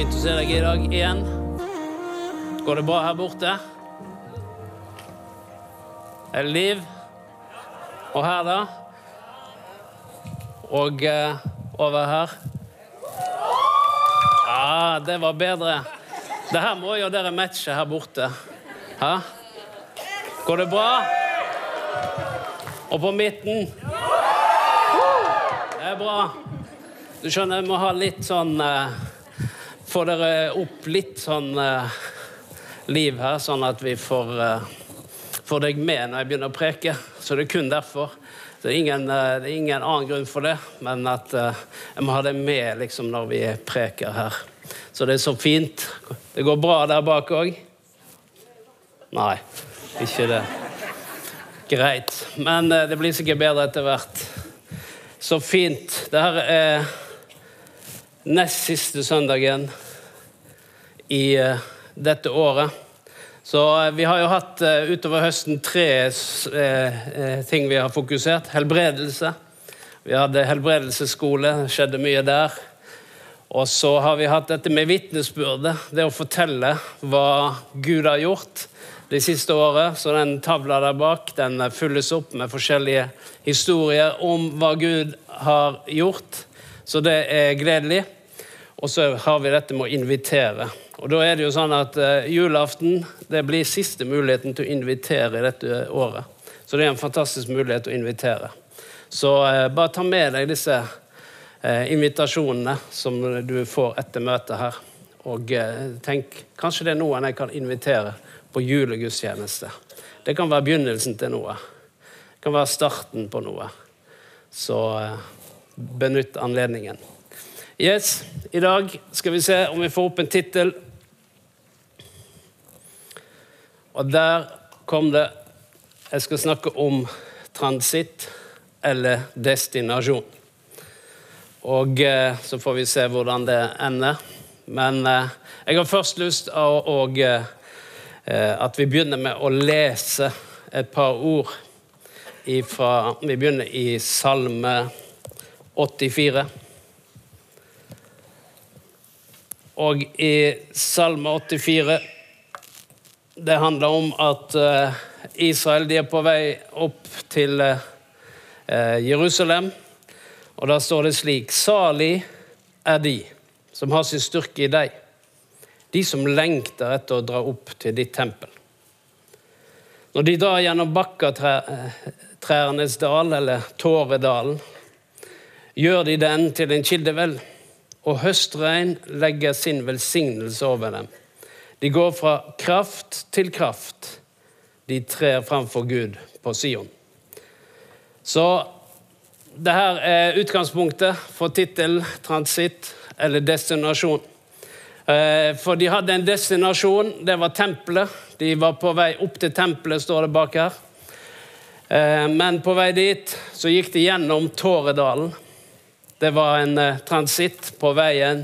Fint å se deg i dag igjen. Går det bra her borte? Er det liv? Og her, da? Og eh, over her? Ja, det var bedre. Det her må jo dere matche her borte. Hæ? Går det bra? Og på midten? Det er bra. Du skjønner, jeg må ha litt sånn eh, Få dere opp litt sånn eh, liv her, sånn at vi får, eh, får deg med når jeg begynner å preke. Så det er kun derfor. Det er ingen, eh, det er ingen annen grunn for det, men at eh, jeg må ha deg med liksom, når vi preker her. Så det er så fint. Det går bra der bak òg? Nei, ikke det. Greit. Men eh, det blir sikkert bedre etter hvert. Så fint. Det her er nest siste søndagen i eh, dette året. Så eh, vi har jo hatt eh, utover høsten tre ting vi har fokusert. Helbredelse. Vi hadde helbredelsesskole, det skjedde mye der. Og så har vi hatt dette med vitnesbyrdet, det å fortelle hva Gud har gjort det siste året. Så den tavla der bak den fylles opp med forskjellige historier om hva Gud har gjort. Så det er gledelig. Og så har vi dette med å invitere. Og da er det jo sånn at uh, Julaften det blir siste muligheten til å invitere dette året. Så det er en fantastisk mulighet å invitere. Så uh, bare ta med deg disse uh, invitasjonene som du får etter møtet her. Og tenk kanskje det er noen jeg kan invitere på julegudstjeneste. Det kan være begynnelsen til noe. Det kan være starten på noe. Så benytt anledningen. Yes, I dag skal vi se om vi får opp en tittel. Og der kom det Jeg skal snakke om transitt eller destinasjon. Og eh, så får vi se hvordan det ender. Men eh, jeg har først lyst til eh, at vi begynner med å lese et par ord ifra Vi begynner i Salme 84. Og i Salme 84 Det handler om at uh, Israel de er på vei opp til uh, Jerusalem. Og da står det slik Salig er de som har sin styrke i deg, de som lengter etter å dra opp til ditt tempel. Når de drar gjennom bakkatrærnes dal, eller Tåredalen, gjør de den til en kildevel, og høstregn legger sin velsignelse over dem. De går fra kraft til kraft. De trer framfor Gud på Sion. Så det her er utgangspunktet for tittel 'Transitt' eller 'Destinasjon'. Eh, for de hadde en destinasjon, det var tempelet. De var på vei opp til tempelet, står det bak her. Eh, men på vei dit så gikk de gjennom Tåredalen. Det var en uh, transitt på veien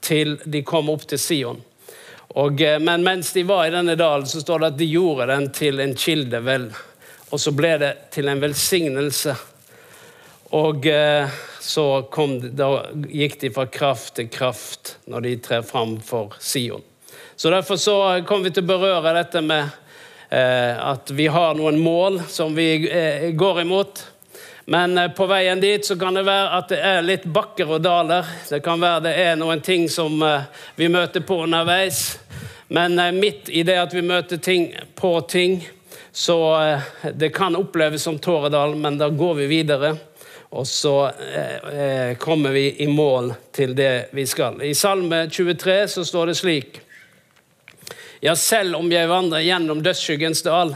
til de kom opp til Sion. Og, uh, men mens de var i denne dalen, så står det at de gjorde den til en kilde, vel. Og så ble det til en velsignelse. Og uh, så kom, da gikk de fra kraft til kraft når de trer fram for Sion. Så Derfor så kom vi til å berøre dette med at vi har noen mål som vi går imot. Men eh, på veien dit så kan det være at det er litt bakker og daler. Det kan være det er noen ting som eh, vi møter på underveis. Men eh, midt i det at vi møter ting på ting, så det kan oppleves som Tåredal, men da går vi videre. Og så kommer vi i mål til det vi skal. I Salme 23 så står det slik Ja, selv om jeg vandrer gjennom dødsskyggens dal,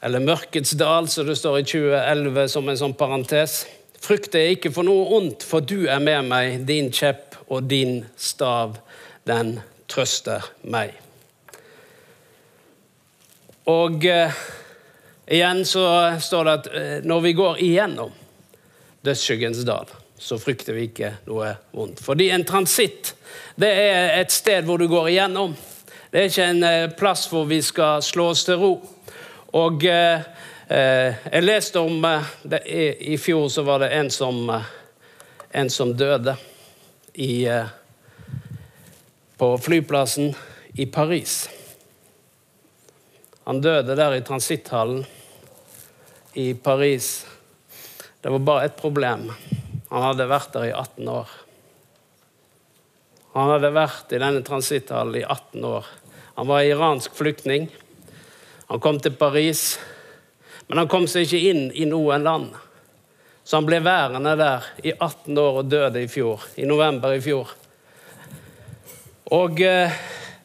eller Mørkets dal, som det står i 2011 som en sånn parentes. Frykter jeg ikke for noe ondt, for du er med meg, din kjepp og din stav, den trøster meg. Og eh, igjen så står det at eh, når vi går igjennom dødsskyggens dal, så frykter vi ikke noe vondt. Fordi en transitt, det er et sted hvor du går igjennom. Det er ikke en eh, plass hvor vi skal slå oss til ro. Og eh, eh, jeg leste om eh, det, i, i, fjor så var det en som, eh, en som døde i, på flyplassen i Paris. Han døde der i transitthallen i Paris. Det var bare ett problem. Han hadde vært der i 18 år. Han hadde vært i denne transitthallen i 18 år. Han var iransk flyktning. Han kom til Paris, men han kom seg ikke inn i noen land. Så han ble værende der i 18 år og døde i fjor, i november i fjor. Og eh,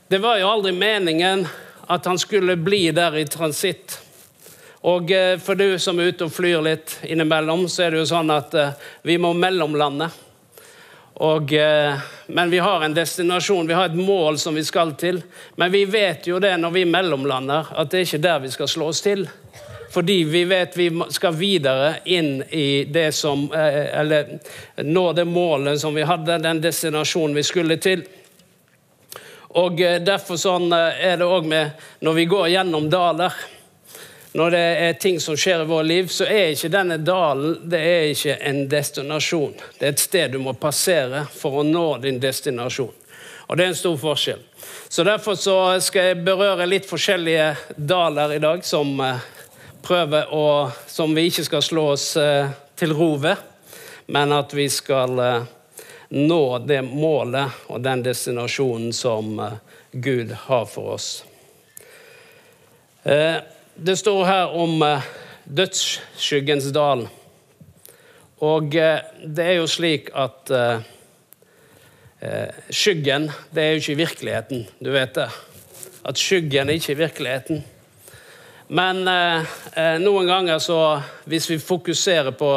det var jo aldri meningen at han skulle bli der i transitt. Og eh, for du som er ute og flyr litt innimellom, så er det jo sånn at eh, vi må mellomlande. Og, eh, men vi har en destinasjon, vi har et mål som vi skal til. Men vi vet jo det når vi mellomlander, at det er ikke der vi skal slå oss til. Fordi vi vet vi skal videre inn i det som Eller nå det målet som vi hadde, den destinasjonen vi skulle til. Og Derfor sånn er det òg med når vi går gjennom daler når det er ting som skjer i vårt liv, så er ikke denne dalen det er ikke en destinasjon. Det er et sted du må passere for å nå din destinasjon. Og det er en stor forskjell. Så Derfor så skal jeg berøre litt forskjellige daler i dag som eh, å Som vi ikke skal slå oss eh, til ro ved, men at vi skal eh, nå det målet og den destinasjonen som Gud har for oss. Det står her om eh, dødsskyggens dal. Og eh, det er jo slik at eh, skyggen, det er jo ikke virkeligheten. Du vet det. At skyggen er ikke virkeligheten. Men noen ganger så, hvis vi fokuserer på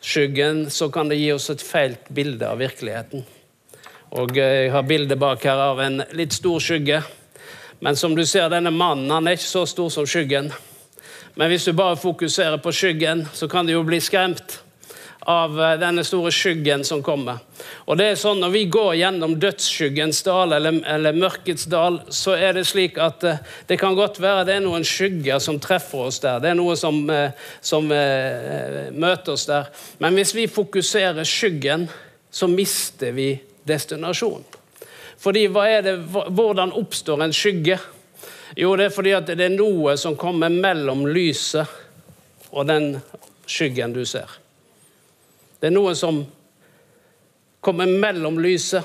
skyggen, så kan det gi oss et feil bilde av virkeligheten. Og jeg har bilde bak her av en litt stor skygge. Men som du ser, denne mannen han er ikke så stor som skyggen. Men hvis du bare fokuserer på skyggen, så kan du jo bli skremt av eh, denne store skyggen som kommer. Og det er sånn Når vi går gjennom dødsskyggens dal, eller, eller mørkets dal, så er det slik at uh, det kan godt være det er noen skygger som treffer oss der. Det er noe som, uh, som møter oss der. Men hvis vi fokuserer skyggen, så mister vi destinasjonen. Fordi det, Hvordan oppstår en skygge? Jo, det er fordi at det er noe som kommer mellom lyset og den skyggen du ser. Det er noe som kommer mellom lyset.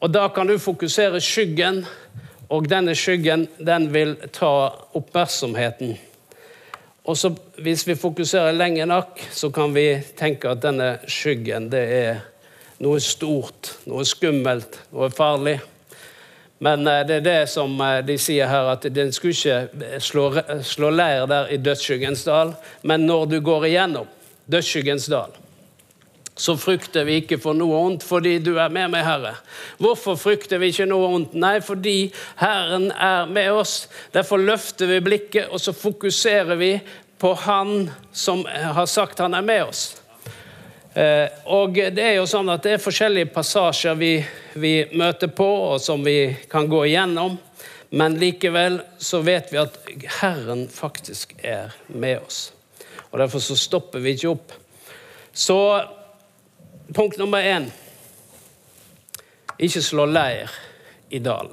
Og da kan du fokusere skyggen, og denne skyggen den vil ta oppmerksomheten. Og så Hvis vi fokuserer lenge nok, så kan vi tenke at denne skyggen det er noe stort, noe skummelt, noe farlig. Men eh, det er det som eh, de sier her, at den skulle ikke slå, slå leir der i dødsskyggens dal, men når du går igjennom dødsskyggens dal, så frykter vi ikke for noe ondt fordi du er med meg, Herre. Hvorfor frykter vi ikke noe ondt? Nei, fordi Herren er med oss. Derfor løfter vi blikket, og så fokuserer vi på Han som har sagt han er med oss. Eh, og det er jo sånn at det er forskjellige passasjer vi, vi møter på, og som vi kan gå igjennom. Men likevel så vet vi at Herren faktisk er med oss. Og Derfor så stopper vi ikke opp. Så punkt nummer én ikke slå leir i dalen.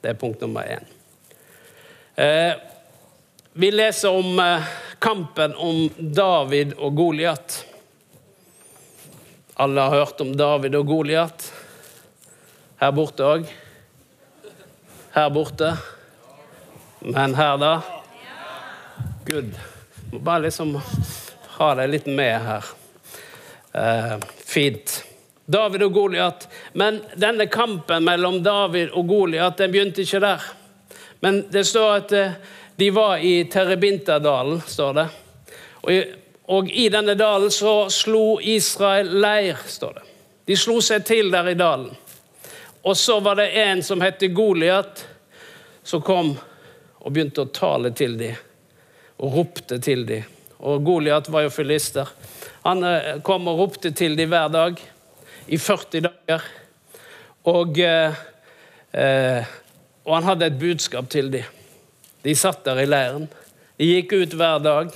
Det er punkt nummer én. Eh, vi leser om eh, kampen om David og Goliat. Alle har hørt om David og Goliat. Her borte òg. Her borte. Men her, da? Good. Må bare liksom ha deg litt med her. Eh, fint. David og Goliat. Men denne kampen mellom David og Goliat den begynte ikke der. Men det står at eh, de var i Terebintadalen, står det. Og og i denne dalen så slo Israel leir, står det. De slo seg til der i dalen. Og så var det en som het Goliat, som kom og begynte å tale til dem. Og ropte til dem. Og Goliat var jo filister. Han eh, kom og ropte til dem hver dag i 40 dager. Og, eh, eh, og han hadde et budskap til dem. De satt der i leiren. De gikk ut hver dag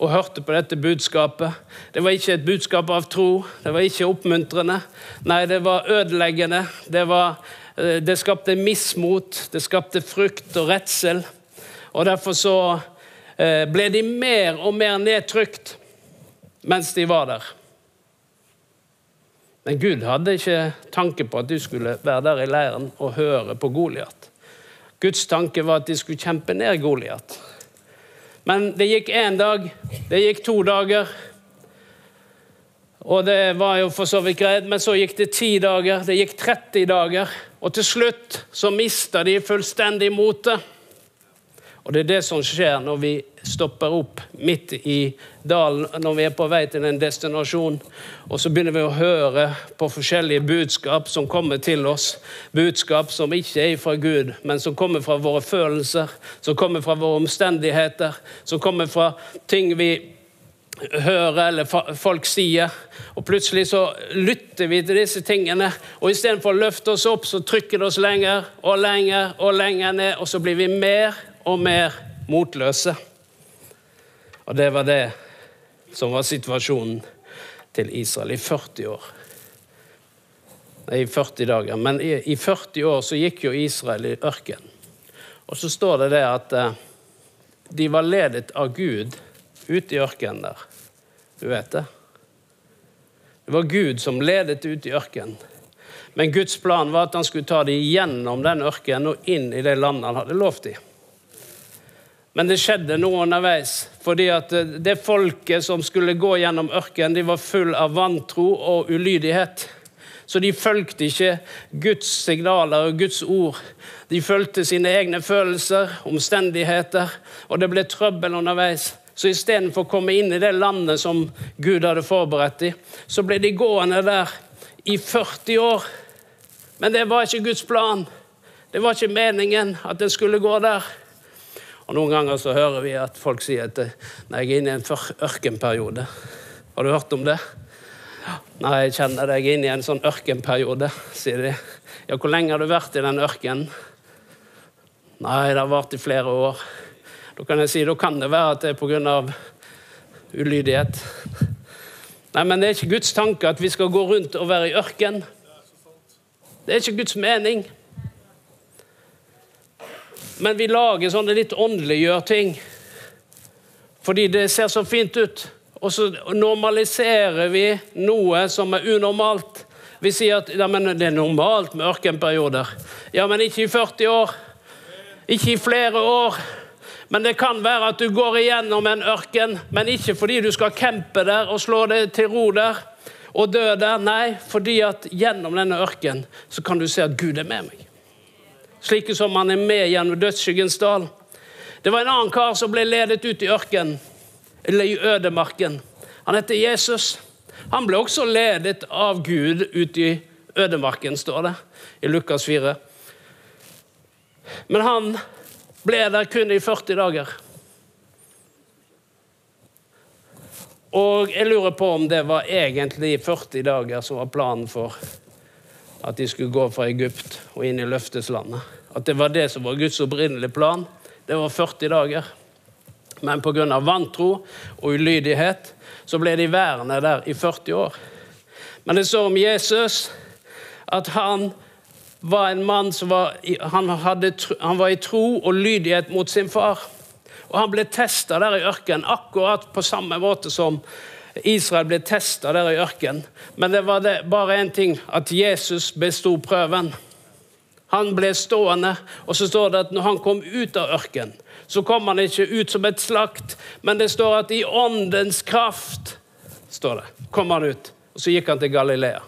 og hørte på dette budskapet. Det var ikke et budskap av tro, det var ikke oppmuntrende. Nei, det var ødeleggende. Det, var, eh, det skapte mismot, det skapte frykt og redsel. Og derfor så eh, ble de mer og mer nedtrykt mens de var der. Men Gud hadde ikke tanke på at du skulle være der i leiren og høre på Goliat. Guds tanke var at de skulle kjempe ned Goliat. Men det gikk én dag, det gikk to dager. Og det var jo for så vidt greit, men så gikk det ti dager, det gikk 30 dager. Og til slutt så mista de fullstendig motet. Og det er det som skjer når vi stopper opp midt i dalen, når vi er på vei til en destinasjon. Og så begynner vi å høre på forskjellige budskap som kommer til oss. Budskap som ikke er fra Gud, men som kommer fra våre følelser, som kommer fra våre omstendigheter, som kommer fra ting vi hører eller folk sier. Og plutselig så lytter vi til disse tingene, og istedenfor å løfte oss opp, så trykker det oss lenger og lenger og lenger ned, og så blir vi mer og mer motløse. Og det var det som var situasjonen til Israel i 40 år. Nei, i 40 dager. Men i, i 40 år så gikk jo Israel i ørkenen. Og så står det det at eh, de var ledet av Gud ute i ørkenen der. Du vet det? Det var Gud som ledet ut i ørkenen. Men Guds plan var at han skulle ta dem gjennom den ørkenen og inn i det landet han hadde lovt dem. Men det skjedde noe underveis. fordi at det folket som skulle gå gjennom ørkenen, de var full av vantro og ulydighet. Så de fulgte ikke Guds signaler og Guds ord. De fulgte sine egne følelser, omstendigheter, og det ble trøbbel underveis. Så istedenfor å komme inn i det landet som Gud hadde forberedt dem, så ble de gående der i 40 år. Men det var ikke Guds plan. Det var ikke meningen at det skulle gå der. Og Noen ganger så hører vi at folk sier at nei, jeg er inne i en ørkenperiode. Har du hørt om det? Nei, jeg kjenner deg inn i en sånn ørkenperiode, sier de. Ja, hvor lenge har du vært i den ørkenen? Nei, det har vart i flere år. Da kan jeg si, da kan det være at det er pga. ulydighet. Nei, men det er ikke Guds tanke at vi skal gå rundt og være i ørken. Det er ikke Guds mening. Men vi lager sånne litt åndeliggjør ting fordi det ser så fint ut. Og så normaliserer vi noe som er unormalt. Vi sier at ja, det er normalt med ørkenperioder. Ja, men ikke i 40 år. Ikke i flere år. Men det kan være at du går igjennom en ørken, men ikke fordi du skal campe der og slå deg til ro der og dø der. Nei, fordi at gjennom denne ørken så kan du se at Gud er med meg slik som han er med gjennom dødsskyggens dal. Det var en annen kar som ble ledet ut i ørken, eller i ødemarken. Han heter Jesus. Han ble også ledet av Gud ut i ødemarken, står det i Lukas 4. Men han ble der kun i 40 dager. Og jeg lurer på om det var egentlig 40 dager som var planen for at de skulle gå fra Egypt og inn i løfteslandet. At det var det som var Guds opprinnelige plan. Det var 40 dager. Men pga. vantro og ulydighet så ble de værende der i 40 år. Men det står om Jesus at han var en mann som var, han, hadde, han var i tro og lydighet mot sin far. Og han ble testa der i ørkenen, akkurat på samme måte som Israel ble testa der i ørkenen. Men det var det, bare én ting, at Jesus besto prøven. Han ble stående, og så står det at når han kom ut av ørkenen, så kom han ikke ut som et slakt, men det står at i åndens kraft står det, kom han ut. Og så gikk han til Galilea.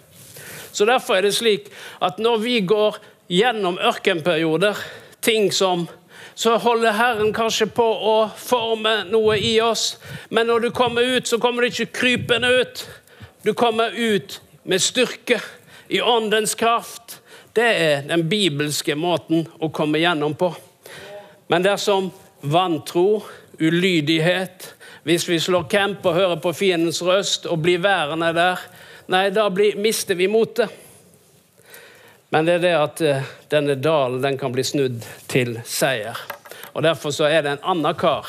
Så Derfor er det slik at når vi går gjennom ørkenperioder, ting som så holder Herren kanskje på å forme noe i oss. Men når du kommer ut, så kommer du ikke krypende ut. Du kommer ut med styrke, i åndens kraft. Det er den bibelske måten å komme gjennom på. Men dersom vantro, ulydighet, hvis vi slår camp og hører på fiendens røst og blir værende der, nei, da blir, mister vi motet. Men det er det at eh, denne dalen den kan bli snudd til seier. Og Derfor så er det en annen kar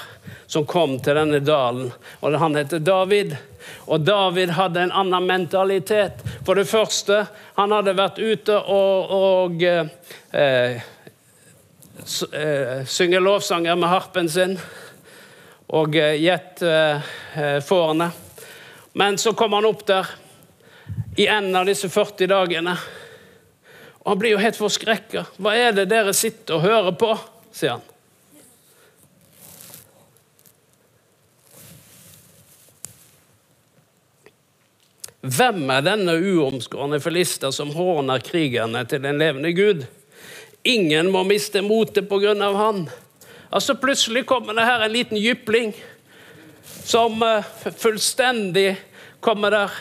som kom til denne dalen, og han heter David. Og David hadde en annen mentalitet. For det første, han hadde vært ute og, og eh, eh, synge lovsanger med harpen sin og eh, eh, eh, fårene. Men så kom han opp der i enden av disse 40 dagene. Og han blir jo helt forskrekka. 'Hva er det dere sitter og hører på?' sier han. Hvem er denne uomskårne filister som håner krigerne til en levende gud? Ingen må miste motet på grunn av han. Altså Plutselig kommer det her en liten jypling som uh, fullstendig kommer der.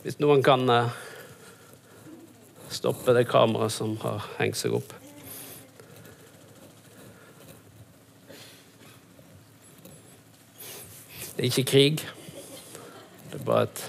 Hvis noen kan uh, stoppe det kameraet som har hengt seg opp. Det er ikke krig. Det er bare et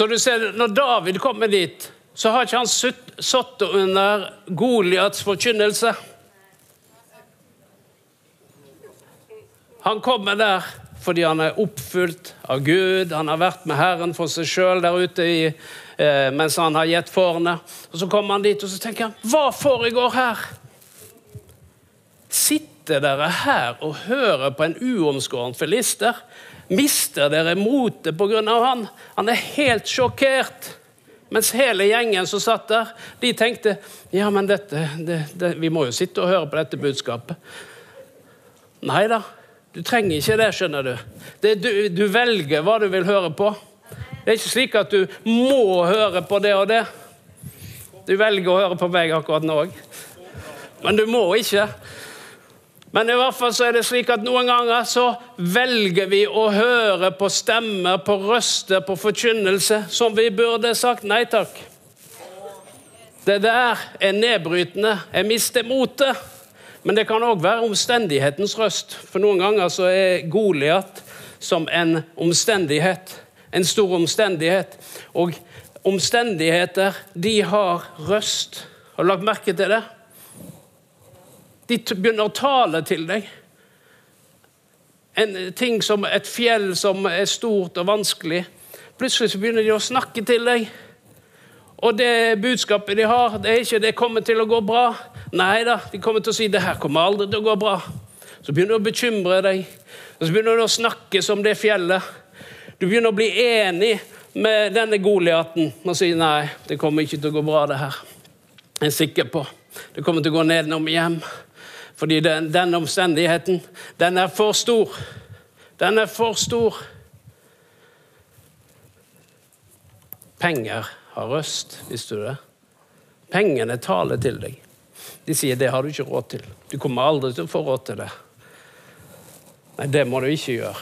Så du ser, når David kommer dit, så har ikke han sittet under Goliats forkynnelse. Han kommer der fordi han er oppfylt av Gud. Han har vært med Herren for seg sjøl der ute i, eh, mens han har gitt fårene. Og Så kommer han dit og så tenker han, hva foregår her? Sitter dere her og hører på en uomskåren filister? Mister dere motet pga. han? Han er helt sjokkert. Mens hele gjengen som satt der, de tenkte ja, men dette, det, det, vi må jo sitte og høre på dette budskapet. Nei da, du trenger ikke det, skjønner du. Det, du. Du velger hva du vil høre på. Det er ikke slik at du må høre på det og det. Du velger å høre på meg akkurat nå òg. Men du må ikke. Men i hvert fall så er det slik at noen ganger så velger vi å høre på stemmer, på røster, på forkynnelse som vi burde sagt nei takk. Det der er nedbrytende. Jeg mister motet. Men det kan òg være omstendighetens røst. For noen ganger så er Goliat som en omstendighet. En stor omstendighet. Og omstendigheter, de har røst. Har du lagt merke til det? De begynner å tale til deg. En ting som et fjell som er stort og vanskelig. Plutselig så begynner de å snakke til deg. Og det budskapet de har, det er ikke 'det kommer til å gå bra'. Nei da, de kommer til å si 'det her kommer aldri til å gå bra'. Så begynner du å bekymre deg, og så begynner du å snakke som det fjellet. Du begynner å bli enig med denne Goliaten og si 'nei, det kommer ikke til å gå bra', det her. Jeg er sikker på. Det kommer til å gå nedenom hjem. Fordi den, den omstendigheten, den er for stor. Den er for stor. Penger har røst, visste du det? Pengene taler til deg. De sier 'det har du ikke råd til'. Du kommer aldri til å få råd til det. Nei, det må du ikke gjøre.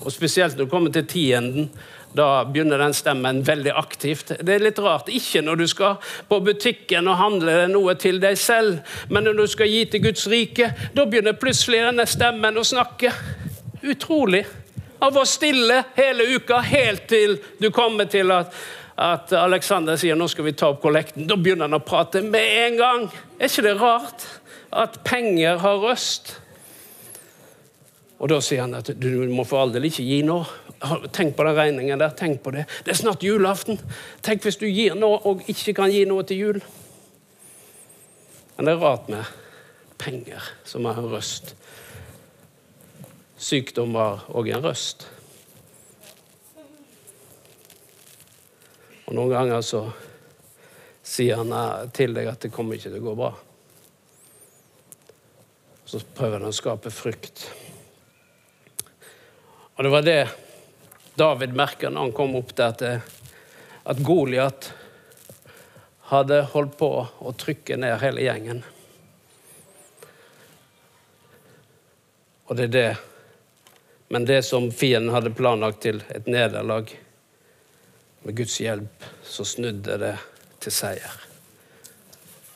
Og Spesielt når du kommer til tienden, da begynner den stemmen veldig aktivt. Det er litt rart. Ikke når du skal på butikken og handle noe til deg selv, men når du skal gi til Guds rike, da begynner plutselig denne stemmen å snakke. Utrolig. Av å stille hele uka, helt til du kommer til at, at Alexander sier nå skal vi ta opp kollekten. Da begynner han å prate med en gang. Er ikke det rart at penger har røst? Og Da sier han at du må for all del ikke gi nå. Tenk på den regningen der. tenk på Det Det er snart julaften. Tenk hvis du gir noe og ikke kan gi noe til jul. Men det er rart med penger som har en røst. Sykdom var òg en røst. Og Noen ganger så sier han til deg at det kommer ikke til å gå bra. Så prøver han å skape frykt. Og det var det David merker når han kom opp der, til at Goliat hadde holdt på å trykke ned hele gjengen. Og det er det. Men det som fienden hadde planlagt til et nederlag, med Guds hjelp, så snudde det til seier.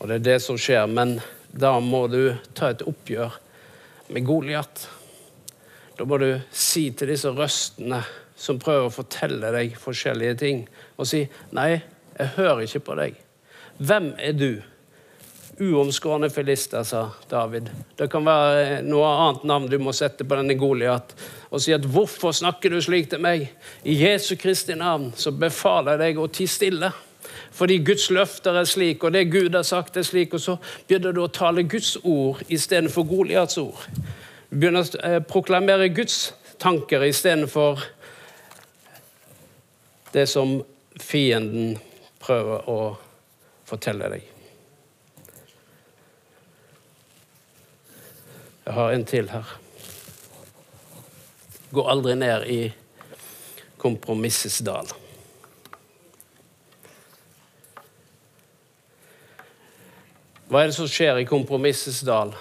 Og det er det som skjer, men da må du ta et oppgjør med Goliat. Da må du si til disse røstene som prøver å fortelle deg forskjellige ting, og si 'Nei, jeg hører ikke på deg'. Hvem er du? Uomskårne filister, sa David. Det kan være noe annet navn du må sette på denne Goliat. Og si at 'hvorfor snakker du slik til meg?' I Jesu Kristi navn så befaler jeg deg å tie stille. Fordi Guds løfter er slik, og det Gud har sagt er slik. Og så begynner du å tale Guds ord istedenfor Goliats ord. Du begynner å eh, proklamere Guds tanker istedenfor det som fienden prøver å fortelle deg. Jeg har en til her. Gå aldri ned i kompromissets dal. Hva er det som skjer i kompromissets dal?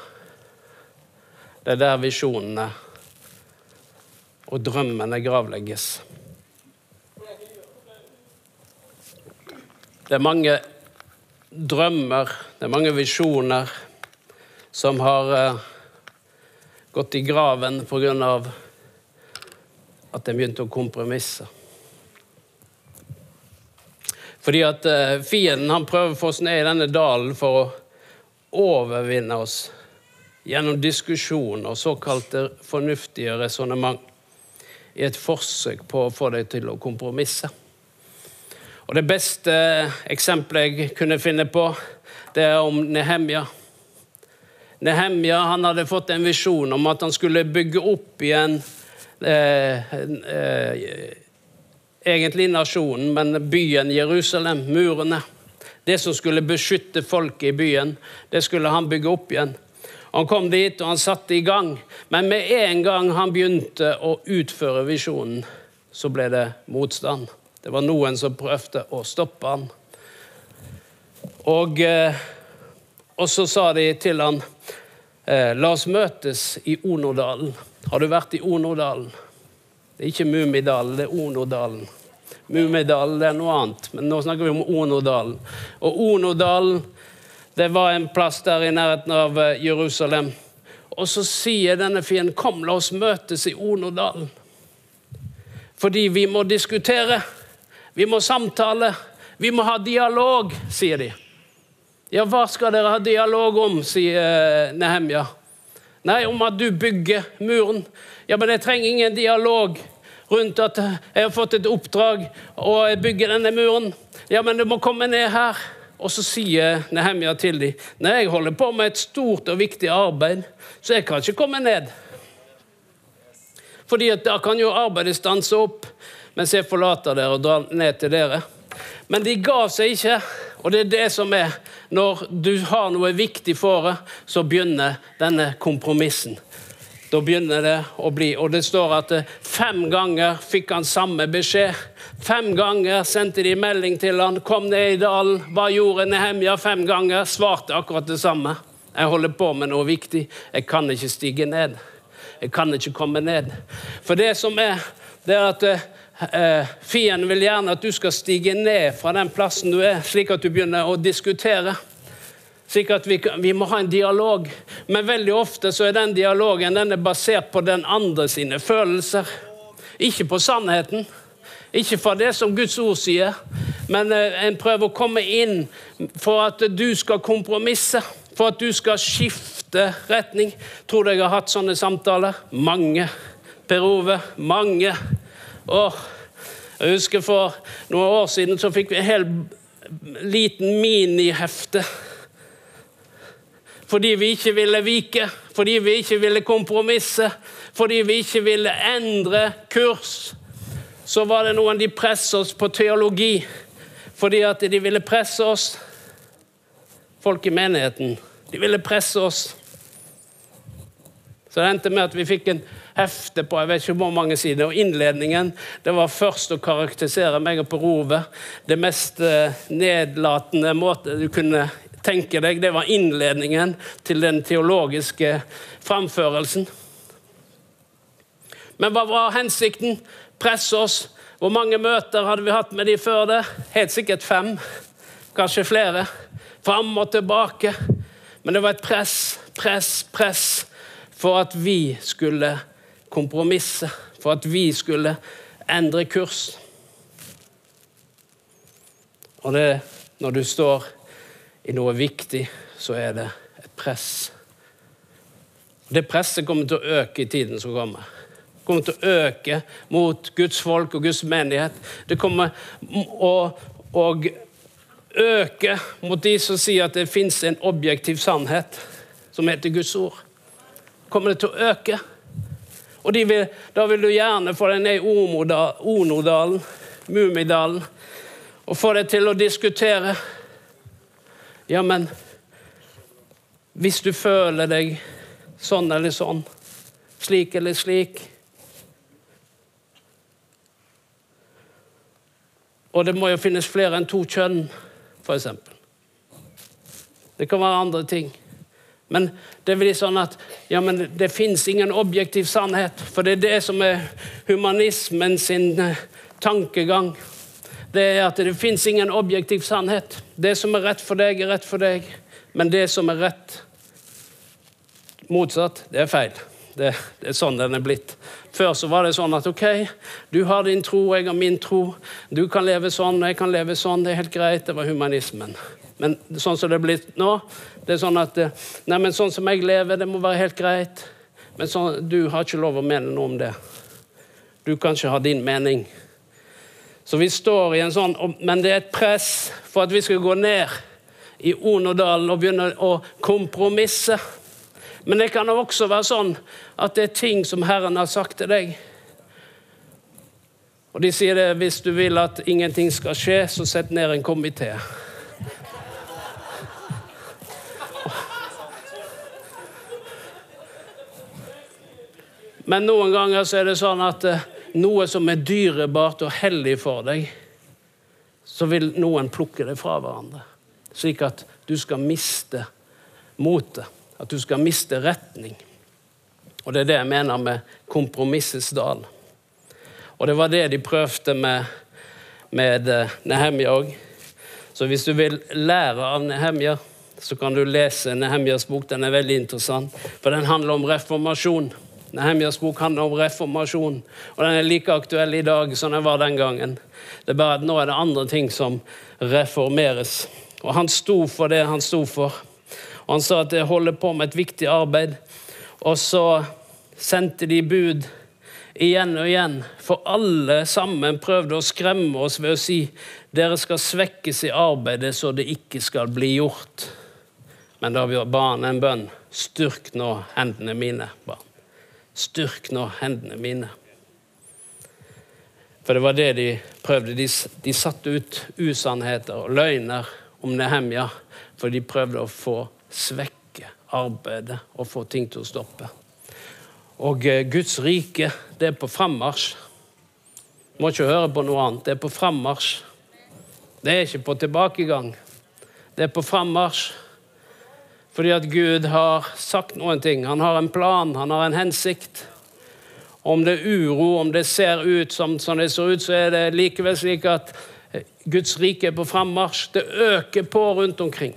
Det er der visjonene og drømmene gravlegges. Det er mange drømmer, det er mange visjoner som har uh, gått i graven pga. at de begynte å kompromisse. Fordi at uh, fienden han prøver å få oss ned i denne dalen for å overvinne oss gjennom diskusjon og såkalte fornuftige resonnement i et forsøk på å få deg til å kompromisse. Og Det beste eksempelet jeg kunne finne på, det er om Nehemja. Nehemja han hadde fått en visjon om at han skulle bygge opp igjen eh, eh, Egentlig nasjonen, men byen Jerusalem, murene. Det som skulle beskytte folket i byen, det skulle han bygge opp igjen. Han kom dit, og han satte i gang. Men med en gang han begynte å utføre visjonen, så ble det motstand. Det var noen som prøvde å stoppe han. Og, eh, og så sa de til han eh, La oss møtes i Onodalen. Har du vært i Onodalen? Det er ikke Mummidalen, det er Onodalen. Mummidalen er noe annet, men nå snakker vi om Onodalen. Og Onodalen det var en plass der i nærheten av eh, Jerusalem. Og så sier denne fienden, 'Kom, la oss møtes i Onodalen'. Fordi vi må diskutere. Vi må samtale. Vi må ha dialog, sier de. Ja, hva skal dere ha dialog om, sier eh, Nehemja. Nei, om at du bygger muren. Ja, men jeg trenger ingen dialog rundt at jeg har fått et oppdrag og jeg bygger denne muren. Ja, men du må komme ned her. Og så sier Nehemja til dem nei, jeg holder på med et stort og viktig arbeid, så jeg kan ikke komme ned. Fordi at da kan jo arbeidet stanse opp mens jeg forlater dere og drar ned til dere. Men de ga seg ikke, og det er det som er Når du har noe viktig for deg, så begynner denne kompromissen. Da begynner det å bli Og det står at eh, fem ganger fikk han samme beskjed. Fem ganger sendte de melding til han, 'Kom ned i dalen.' Hva gjorde Nehemja fem ganger? Svarte akkurat det samme. Jeg holder på med noe viktig. Jeg kan ikke stige ned. Jeg kan ikke komme ned. For det som er, det er at eh, fienden vil gjerne at du skal stige ned fra den plassen du er, slik at du begynner å diskutere. Slik at vi, vi, må ha en dialog. Men veldig ofte så er den dialogen den er basert på den andre sine følelser. Ikke på sannheten. Ikke fra det som Guds ord sier, men eh, en prøver å komme inn for at du skal kompromisse. For at du skal skifte retning. Tror du jeg har hatt sånne samtaler? Mange. Per Ove, mange. Og jeg husker For noen år siden så fikk vi en hel liten minihefte. Fordi vi ikke ville vike, fordi vi ikke ville kompromisse, fordi vi ikke ville endre kurs. Så var det noen de presset oss på teologi fordi at de ville presse oss. Folk i menigheten. De ville presse oss. Så det endte med at vi fikk en hefte på jeg vet ikke hvor mange sider. Og innledningen det var først å karakterisere meg og Per Ove. Det mest eh, nedlatende måte du kunne tenke deg, det var innledningen til den teologiske framførelsen. Men hva var hensikten? Presse oss. Hvor mange møter hadde vi hatt med de før det? Helt sikkert fem. kanskje flere. Fram og tilbake. Men det var et press, press, press for at vi skulle kompromisse. For at vi skulle endre kurs. Og det, når du står i noe viktig, så er det et press. Det presset kommer til å øke i tiden som kommer. Det kommer til å øke mot Guds folk og Guds menighet. Det kommer å, å øke mot de som sier at det fins en objektiv sannhet som heter Guds ord. Kommer det til å øke? Og vil, da vil du gjerne få deg ned i Onodalen, Mummidalen, og få deg til å diskutere. Ja, men hvis du føler deg sånn eller sånn, slik eller slik Og det må jo finnes flere enn to kjønn, f.eks. Det kan være andre ting. Men det blir sånn at ja, men det fins ingen objektiv sannhet. For det er det som er humanismen sin eh, tankegang. Det er at det fins ingen objektiv sannhet. Det som er rett for deg, er rett for deg. Men det som er rett motsatt, det er feil. Det, det, er sånn den er blitt. Før så var det sånn at OK, du har din tro, jeg har min tro. Du kan leve sånn, jeg kan leve sånn. Det er helt greit. Det var humanismen. Men sånn som det er blitt nå, det er sånn at eh, Nei, men sånn som jeg lever, det må være helt greit. Men sånn, du har ikke lov å mene noe om det. Du kan ikke ha din mening. Så vi står i en sånn Men det er et press for at vi skal gå ned i Onodalen og begynne å kompromisse. Men det kan også være sånn at det er ting som Herren har sagt til deg. Og de sier det hvis du vil at ingenting skal skje, så sett ned en komité. Men noen ganger så er det sånn at eh, noe som er dyrebart og hellig for deg, så vil noen plukke det fra hverandre. Slik at du skal miste motet. At du skal miste retning. Og Det er det jeg mener med kompromissets dal. Og det var det de prøvde med, med eh, Nehemja òg. Så hvis du vil lære av Nehemja, så kan du lese Nehemjas bok. Den er veldig interessant, for den handler om reformasjon. Nehemjas bok handler om reformasjon, og den er like aktuell i dag som den var den gangen. Det er bare at nå er det andre ting som reformeres. Og han sto for det han sto for. Og han sa at det holder på med et viktig arbeid. Og så sendte de bud igjen og igjen, for alle sammen prøvde å skremme oss ved å si dere skal svekkes i arbeidet så det ikke skal bli gjort. Men da ba han en bønn. Styrk nå hendene mine, barn. Styrk nå hendene mine. For det var det de prøvde. De, de satte ut usannheter og løgner om Nehemja, for de prøvde å få svekke arbeidet og få ting til å stoppe. Og eh, Guds rike, det er på frammarsj. Må ikke høre på noe annet. Det er på frammarsj. Det er ikke på tilbakegang. Det er på frammarsj. Fordi at Gud har sagt noen ting. Han har en plan, han har en hensikt. Om det er uro, om det ser ut som, som det ser ut, så er det likevel slik at Guds rike er på frammarsj. Det øker på rundt omkring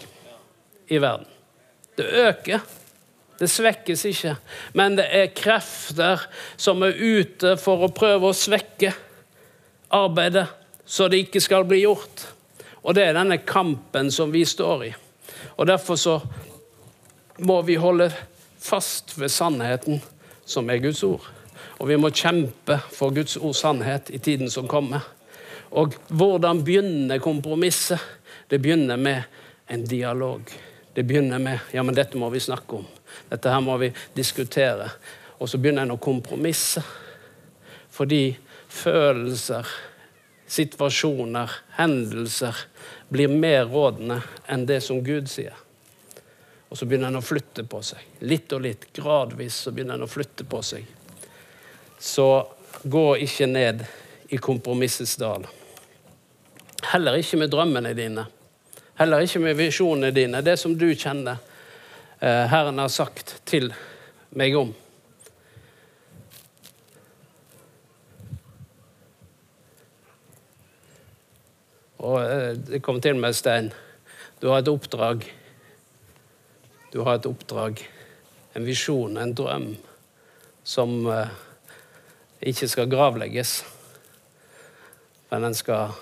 i verden. Det øker. Det svekkes ikke. Men det er krefter som er ute for å prøve å svekke arbeidet, så det ikke skal bli gjort. Og det er denne kampen som vi står i. Og Derfor så må vi holde fast ved sannheten, som er Guds ord. Og vi må kjempe for Guds ords sannhet i tiden som kommer. Og hvordan begynner kompromisset? Det begynner med en dialog. Det begynner med ja, men dette må vi snakke om. Dette her må vi diskutere. Og så begynner en å kompromisse. Fordi følelser, situasjoner, hendelser blir mer rådende enn det som Gud sier. Og så begynner en å flytte på seg. Litt og litt, gradvis, så begynner en å flytte på seg. Så gå ikke ned i kompromissets dal. Heller ikke med drømmene dine. Heller ikke med visjonene dine. Det som du kjenner eh, Herren har sagt til meg om. Og eh, det kom til meg, Stein Du har et oppdrag. Du har et oppdrag, en visjon, en drøm, som eh, ikke skal gravlegges. Men den skal,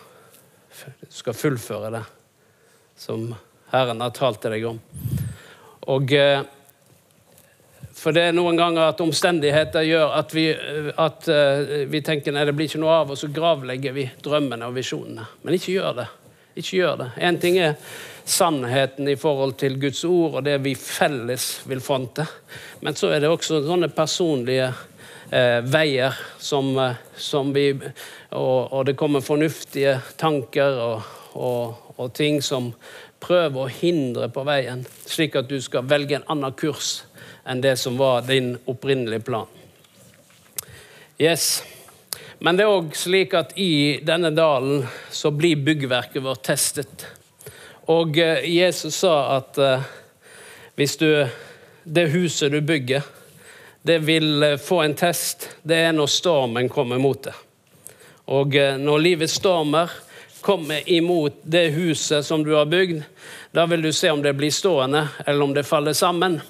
skal fullføre det som Herren har talt til deg om. Og eh, For det er noen ganger at omstendigheter gjør at vi, at uh, vi tenker nei, det blir ikke noe av, og så gravlegger vi drømmene og visjonene. Men ikke gjør det. Ikke gjør det. En ting er sannheten i forhold til Guds ord og det vi felles vil fronte. Men så er det også sånne personlige eh, veier som, eh, som vi og, og, det kommer fornuftige tanker og, og, og ting som prøver å hindre på veien, slik at du skal velge en annen kurs enn det som var din opprinnelige plan. Yes. Men det er òg slik at i denne dalen så blir byggverket vårt testet. Og eh, Jesus sa at uh, hvis du Det huset du bygger, det vil uh, få en test. Det er når stormen kommer mot det. Og når livets stormer kommer imot det huset som du har bygd, da vil du se om det blir stående, eller om det faller sammen.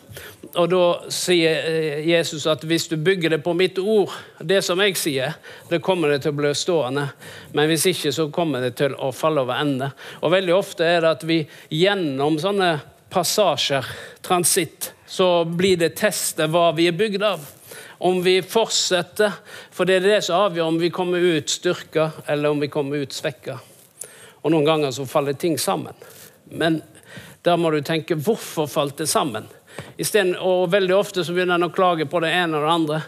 Og da sier eh, Jesus at hvis du bygger det på mitt ord, det som jeg sier, det kommer det til å bli stående. Men hvis ikke, så kommer det til å falle over ende. Og veldig ofte er det at vi gjennom sånne passasjer, transitt, så blir det testet hva vi er bygd av. Om vi fortsetter, for det er det som avgjør om vi kommer ut styrka, eller om vi kommer ut svekka. Og noen ganger så faller ting sammen. Men da må du tenke hvorfor falt det sammen? Stedet, og Veldig ofte så begynner en å klage på det ene og det andre.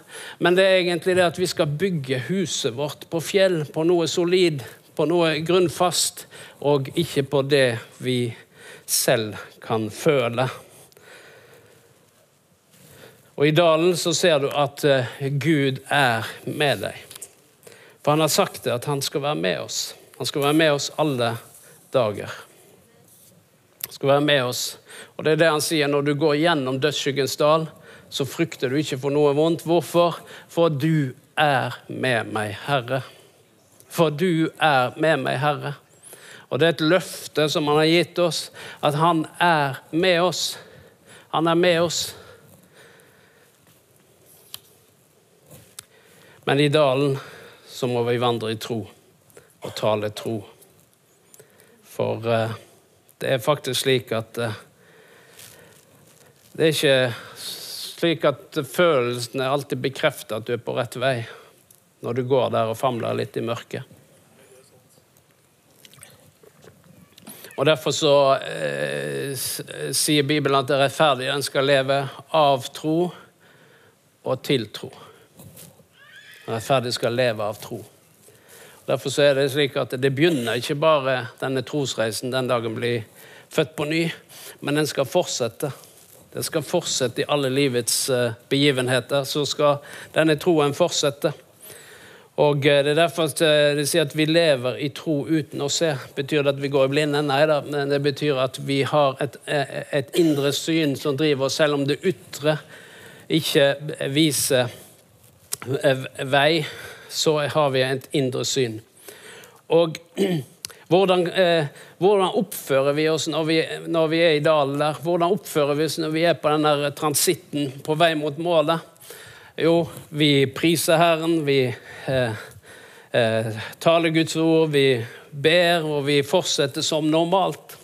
Men det er egentlig det at vi skal bygge huset vårt på fjell, på noe solid, på noe grunnfast, og ikke på det vi selv kan føle. Og I dalen så ser du at uh, Gud er med deg. For han har sagt det, at han skal være med oss. Han skal være med oss alle dager skal være med oss. Og det er det han sier når du går gjennom dødsskyggens dal, så frykter du ikke for noe vondt. Hvorfor? For du er med meg, Herre. For du er med meg, Herre. Og det er et løfte som han har gitt oss, at han er med oss. Han er med oss. Men i dalen så må vi vandre i tro og tale tro. For uh, det er faktisk slik at uh, Det er ikke slik at følelsene alltid bekrefter at du er på rett vei når du går der og famler litt i mørket. Og Derfor så eh, sier Bibelen at det rettferdige en skal leve av tro og til tro. Rettferdig skal leve av tro. Derfor er det slik at det begynner ikke bare denne trosreisen den dagen blir født på ny, men den skal fortsette. Den skal fortsette i alle livets eh, begivenheter. Så skal denne troen fortsette. Og eh, Det er derfor de sier at vi lever i tro uten å se. Betyr det at vi går i blinde? Nei da, men det betyr at vi har et, eh, et indre syn som driver oss, selv om det ytre ikke viser vei så har vi et indre syn. Og hvordan, eh, hvordan, oppfører vi oss når vi, når vi, er i dalen der? Hvordan oppfører vi oss når vi er på den transitten på vei mot målet? Jo, vi priser Herren, vi eh, eh, taler Guds ord, vi ber, og vi fortsetter som normalt.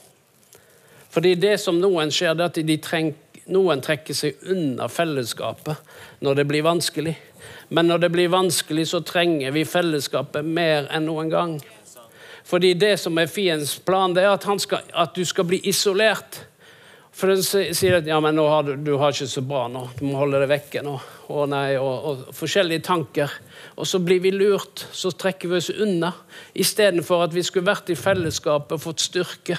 Fordi det som noen skjer, det er at treng, noen trekker seg unna fellesskapet når det blir vanskelig. Men når det blir vanskelig, så trenger vi fellesskapet mer enn noen gang. Fordi det som er fiendens plan, det er at, skal, at, du skal bli isolert. For den sier at ja, men nå har du, du har ikke så bra nå, du må holde deg vekke nå. Og, nei, og, og, forskjellige tanker. Og så blir vi lurt, så trekker vi oss unna. Istedenfor at vi skulle vært i fellesskapet og fått styrke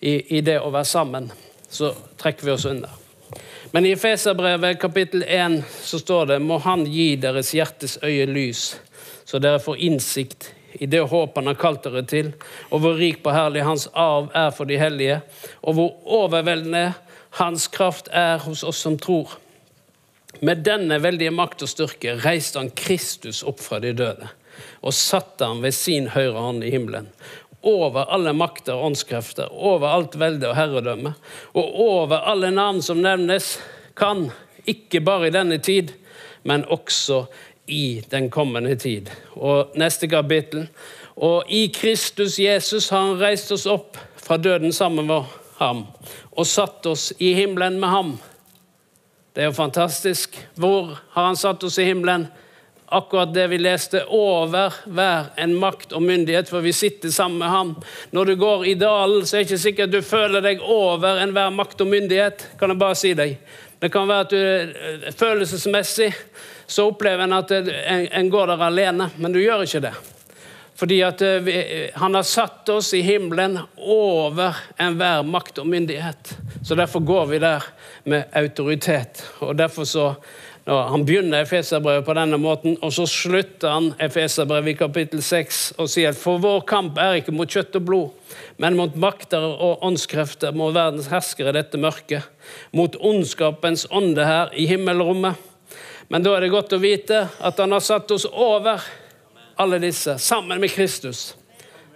i, i det å være sammen. Så trekker vi oss unna. Men i Efeserbrevet kapittel 1 så står det må Han gi deres hjertes øye lys, så dere får innsikt i det håp han har kalt dere til, og hvor rik på herlig hans arv er for de hellige, og hvor overveldende hans kraft er hos oss som tror. Med denne veldige makt og styrke reiste han Kristus opp fra de døde og satte ham ved sin høyre hånd i himmelen over alle makter og åndskrefter, over alt velde og herredømme, og over alle navn som nevnes, kan, ikke bare i denne tid, men også i den kommende tid. Og neste kapittel. Og i Kristus Jesus har han reist oss opp fra døden sammen med ham og satt oss i himmelen med ham. Det er jo fantastisk. Hvor har han satt oss i himmelen? Akkurat det vi leste, over hver en makt og myndighet, for vi sitter sammen med ham. Når du går i dalen, så er det ikke sikkert du føler deg over enhver makt og myndighet. kan jeg bare si deg. Det kan være at du følelsesmessig så opplever en at en, en går der alene, men du gjør ikke det. Fordi at eh, vi, han har satt oss i himmelen over enhver makt og myndighet. Så derfor går vi der med autoritet. Og derfor så Han begynner Efeserbrevet på denne måten, og så slutter han Efeserbrevet i kapittel 6 og sier at for vår kamp er ikke mot kjøtt og blod, men mot makter og åndskrefter, mot verdens herskere dette mørket, mot ondskapens ånde her i himmelrommet. Men da er det godt å vite at han har satt oss over alle disse, sammen med Kristus.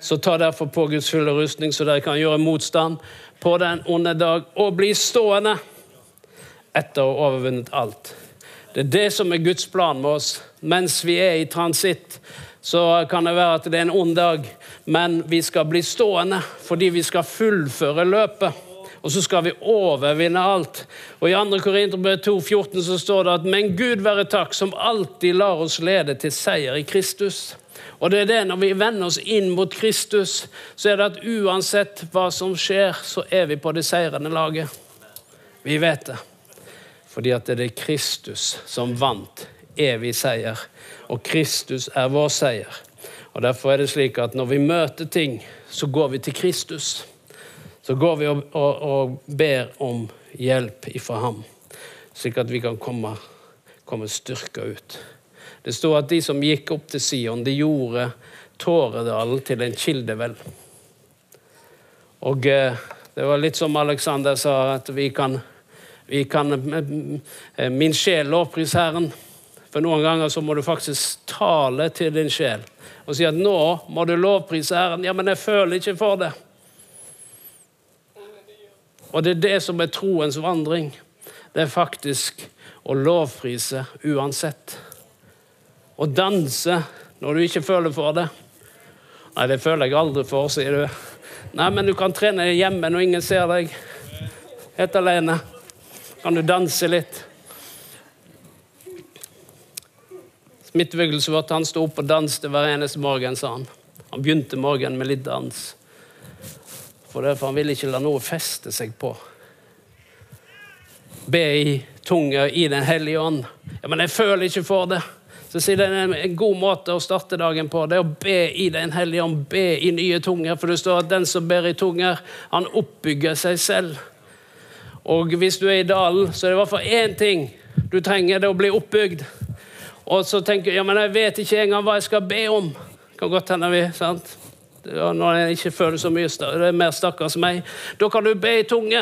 Så ta derfor på Guds fulle rustning, så dere kan gjøre motstand på den onde dag og bli stående etter å ha overvunnet alt. Det er det som er Guds plan med oss. Mens vi er i transitt, så kan det være at det er en ond dag, men vi skal bli stående fordi vi skal fullføre løpet og så skal vi overvinne alt. Og I 2. Korinterbrev 2,14 så står det at men Gud være takk, som alltid lar oss lede til seier i Kristus. Og det er det Når vi vender oss inn mot Kristus, så er det at uansett hva som skjer, så er vi på det seirende laget. Vi vet det. Fordi at det er Kristus som vant evig seier. Og Kristus er vår seier. Og Derfor er det slik at når vi møter ting, så går vi til Kristus så går vi og, og, og ber om hjelp ifra ham, slik at vi kan komme, komme styrka ut. Det står at de som gikk opp til Sion, de gjorde Tåredalen til en kildevel. Og eh, det var litt som Alexander sa, at vi kan, vi kan eh, Min sjel lovpris Herren. For noen ganger så må du faktisk tale til din sjel og si at nå må du lovprise Herren. Ja, men jeg føler ikke for det. Og det er det som er troens vandring. Det er faktisk å lovprise uansett. Å danse når du ikke føler for det. Nei, det føler jeg aldri for, sier du. Nei, men du kan trene hjemme når ingen ser deg. Helt alene. Kan du danse litt. Midtbevegelse var at han sto opp og danste hver eneste morgen, sa han. Han begynte morgenen med litt dans. For derfor han ville ikke la noe feste seg på. Be i tunga i Den hellige ånd. Ja, Men jeg føler ikke for det. Så sier det er En god måte å starte dagen på det er å be i Den hellige ånd, be i nye tunger. For det står at den som ber i tunger, han oppbygger seg selv. Og hvis du er i dalen, så er det i hvert fall én ting du trenger, det å bli oppbygd. Og så tenker du ja, men jeg vet ikke engang hva jeg skal be om. Kan godt hende vi, sant? når en ikke føler så mye, det er mer stakkars meg. Da kan du be i tunge.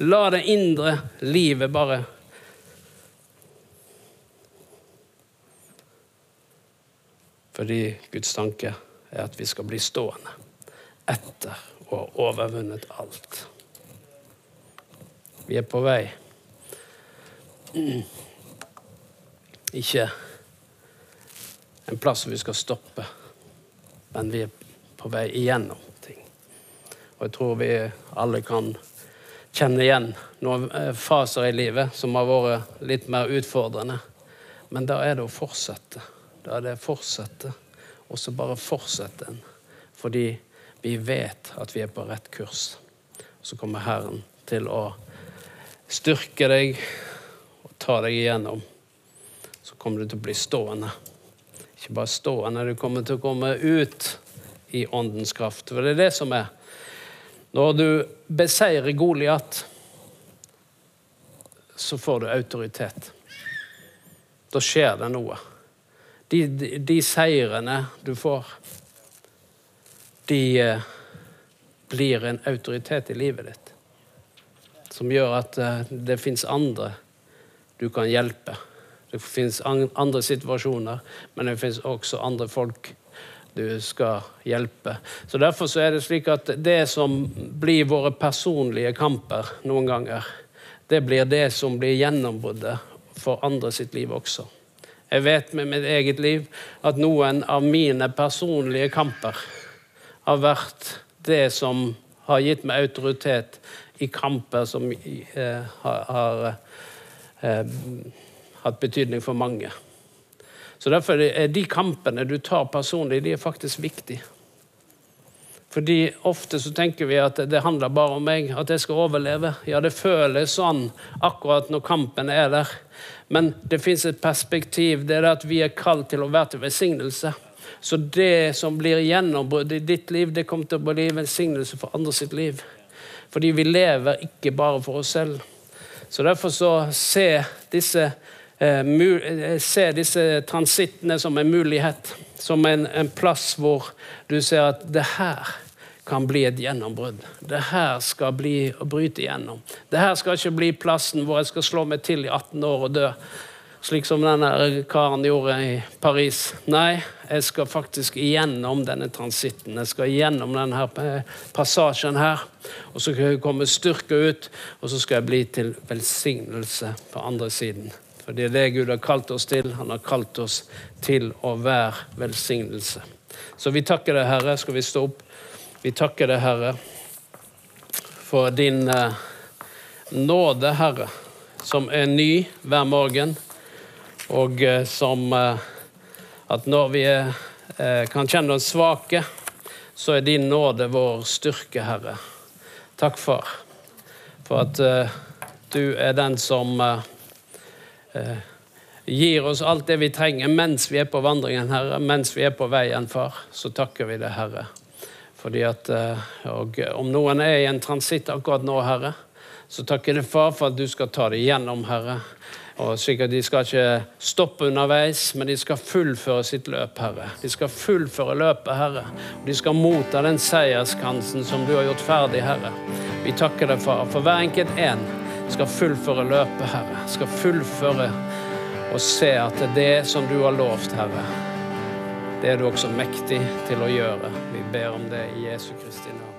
La det indre livet bare Fordi Guds tanke er at vi skal bli stående etter å ha overvunnet alt. Vi er på vei. Ikke en plass som vi skal stoppe men vi er på vei igjennom ting. Og jeg tror vi alle kan kjenne igjen noen eh, faser i livet som har vært litt mer utfordrende. Men da er det å fortsette. Da er det å fortsette, og så bare fortsette en. Fordi vi vet at vi er på rett kurs. Så kommer Herren til å styrke deg og ta deg igjennom. Så kommer du til å bli stående. Ikke bare stående, du kommer til å komme ut i åndens kraft. For det er det som er. Når du beseirer Goliat, så får du autoritet. Da skjer det noe. De, de, de seirene du får, de eh, blir en autoritet i livet ditt. Som gjør at eh, det fins andre du kan hjelpe det finnes andre situasjoner, men det finnes også andre folk du skal hjelpe. Så Derfor så er det slik at det som blir våre personlige kamper noen ganger, det blir det som blir gjennombruddet for andre sitt liv også. Jeg vet med mitt eget liv at noen av mine personlige kamper har vært det som har gitt meg autoritet i kamper som eh, har, eh, hatt betydning for mange. Så Derfor er de kampene du tar personlig, de er faktisk viktige. Fordi Ofte så tenker vi at det handler bare om meg, at jeg skal overleve. Ja, det føles sånn akkurat når kampen er der. Men det fins et perspektiv. Det er at vi er kalt til å være til velsignelse. Så det som blir gjennombrudd i ditt liv, det kommer til å bli velsignelse for andre sitt liv. Fordi vi lever ikke bare for oss selv. Så derfor så se disse, eh, eh se disse transittene som en mulighet. Som en, en plass hvor du ser at det her kan bli et gjennombrudd. Det her skal bli å bryte igjennom. Det her skal ikke bli plassen hvor jeg skal slå meg til i 18 år og dø slik som denne karen gjorde i Paris. Nei, jeg skal faktisk gjennom denne transitten. Jeg skal gjennom denne passasjen her. Og så skal jeg komme styrka ut, og så skal jeg bli til velsignelse på andre siden. For det er det Gud har kalt oss til. Han har kalt oss til å være velsignelse. Så vi takker deg, Herre. Skal vi stå opp? Vi takker deg, Herre, for din eh, nåde, Herre, som er ny hver morgen. Og eh, som eh, at når vi eh, kan kjenne oss svake, så er din nåde vår styrke, Herre. Takk, far, for at du er den som gir oss alt det vi trenger mens vi er på vandringen, Herre. Mens vi er på veien, far, så takker vi det, Herre. Fordi at, og Om noen er i en transitt akkurat nå, Herre, så takker jeg deg, far, for at du skal ta det gjennom, Herre. Og sikkert De skal ikke stoppe underveis, men de skal fullføre sitt løp, Herre. De skal fullføre løpet, Herre. Og de skal motta den seierskansen som du har gjort ferdig, Herre. Vi takker deg, Far, for hver enkelt en skal fullføre løpet, Herre. Skal fullføre og se at det er det som du har lovt, Herre, det er du også mektig til å gjøre. Vi ber om det i Jesu Kristi navn.